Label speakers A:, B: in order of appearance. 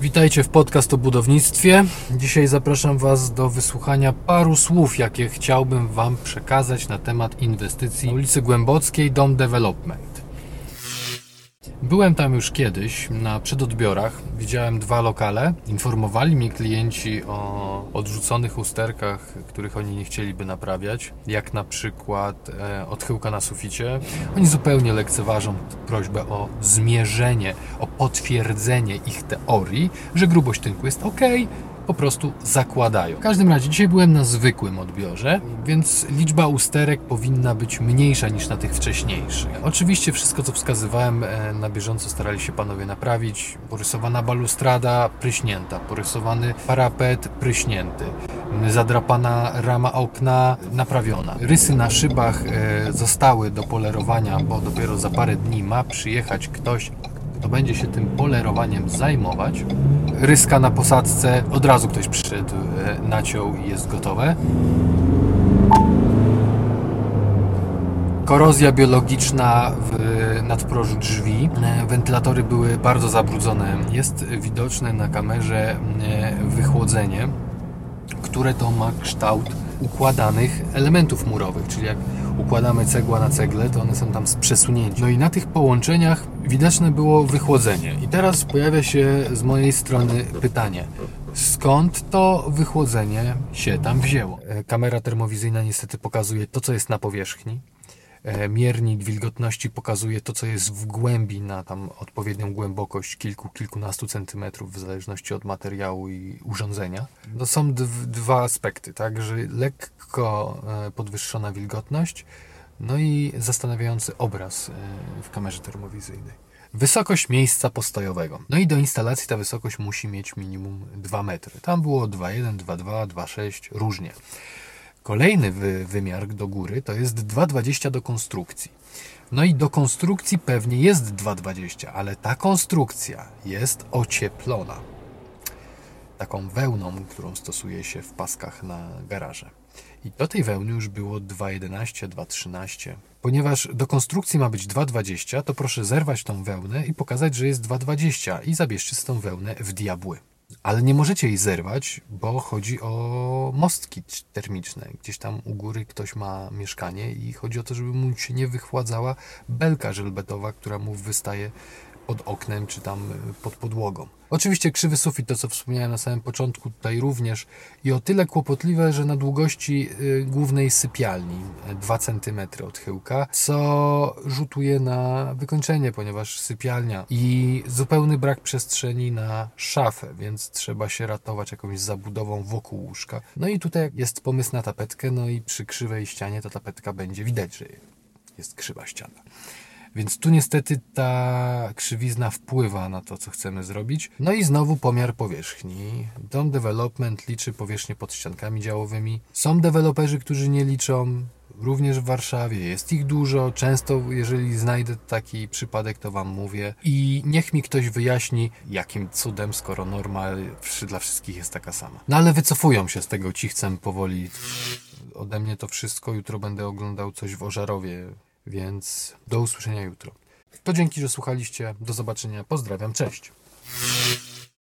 A: Witajcie w podcast o budownictwie. Dzisiaj zapraszam Was do wysłuchania paru słów, jakie chciałbym Wam przekazać na temat inwestycji ulicy Głębockiej Dom Development. Byłem tam już kiedyś na przedodbiorach. Widziałem dwa lokale. Informowali mnie klienci o odrzuconych usterkach, których oni nie chcieliby naprawiać, jak na przykład e, odchyłka na suficie. Oni zupełnie lekceważą prośbę o zmierzenie, o potwierdzenie ich teorii, że grubość tynku jest ok, po prostu zakładają. W każdym razie dzisiaj byłem na zwykłym odbiorze, więc liczba usterek powinna być mniejsza niż na tych wcześniejszych. Oczywiście wszystko co wskazywałem e, na bieżąco starali się panowie naprawić. Porysowana balustrada pryśnięta, porysowany parapet pryśnięty, zadrapana rama okna naprawiona. Rysy na szybach e, zostały do polerowania, bo dopiero za parę dni ma przyjechać ktoś, kto będzie się tym polerowaniem zajmować. Ryska na posadzce, od razu ktoś przyszedł, e, naciął i jest gotowe. Korozja biologiczna w nadprożu drzwi. E, Wentylatory były bardzo zabrudzone. Jest widoczne na kamerze e, wychłodzenie, które to ma kształt układanych elementów murowych, czyli jak układamy cegła na cegle, to one są tam z przesunięci. No i na tych połączeniach widoczne było wychłodzenie. I teraz pojawia się z mojej strony pytanie. Skąd to wychłodzenie się tam wzięło? E, Kamera termowizyjna niestety pokazuje to, co jest na powierzchni. E, Miernik wilgotności pokazuje to, co jest w głębi na tam odpowiednią głębokość kilku, kilkunastu centymetrów w zależności od materiału i urządzenia. No są dw- dwa aspekty, tak, że lekko e, podwyższona wilgotność, no i zastanawiający obraz e, w kamerze termowizyjnej. Wysokość miejsca postojowego. No i do instalacji ta wysokość musi mieć minimum 2 metry. Tam było 2,1, 2,2, 2,6, różnie. Kolejny wy, wymiar do góry to jest 2,20 do konstrukcji. No i do konstrukcji pewnie jest 2,20, ale ta konstrukcja jest ocieplona. Taką wełną, którą stosuje się w paskach na garaże. I do tej wełny już było 2,11, 2,13. Ponieważ do konstrukcji ma być 2,20, to proszę zerwać tą wełnę i pokazać, że jest 2,20 i zabierzcie z tą wełnę w diabły. Ale nie możecie jej zerwać, bo chodzi o mostki termiczne. Gdzieś tam u góry ktoś ma mieszkanie i chodzi o to, żeby mu się nie wychładzała belka żelbetowa, która mu wystaje pod oknem czy tam pod podłogą. Oczywiście krzywy sufit, to co wspomniałem na samym początku, tutaj również i o tyle kłopotliwe, że na długości y, głównej sypialni 2 cm odchyłka, co rzutuje na wykończenie, ponieważ sypialnia i zupełny brak przestrzeni na szafę, więc trzeba się ratować jakąś zabudową wokół łóżka. No i tutaj jest pomysł na tapetkę, no i przy krzywej ścianie ta tapetka będzie widać, że jest krzywa ściana. Więc tu niestety ta krzywizna wpływa na to, co chcemy zrobić. No i znowu pomiar powierzchni. Dom Development liczy powierzchnię pod ściankami działowymi. Są deweloperzy, którzy nie liczą. Również w Warszawie jest ich dużo. Często, jeżeli znajdę taki przypadek, to Wam mówię. I niech mi ktoś wyjaśni, jakim cudem, skoro norma dla wszystkich jest taka sama. No ale wycofują się z tego cichcem powoli. Ode mnie to wszystko. Jutro będę oglądał coś w Ożarowie więc do usłyszenia jutro. To dzięki, że słuchaliście. Do zobaczenia. Pozdrawiam. Cześć.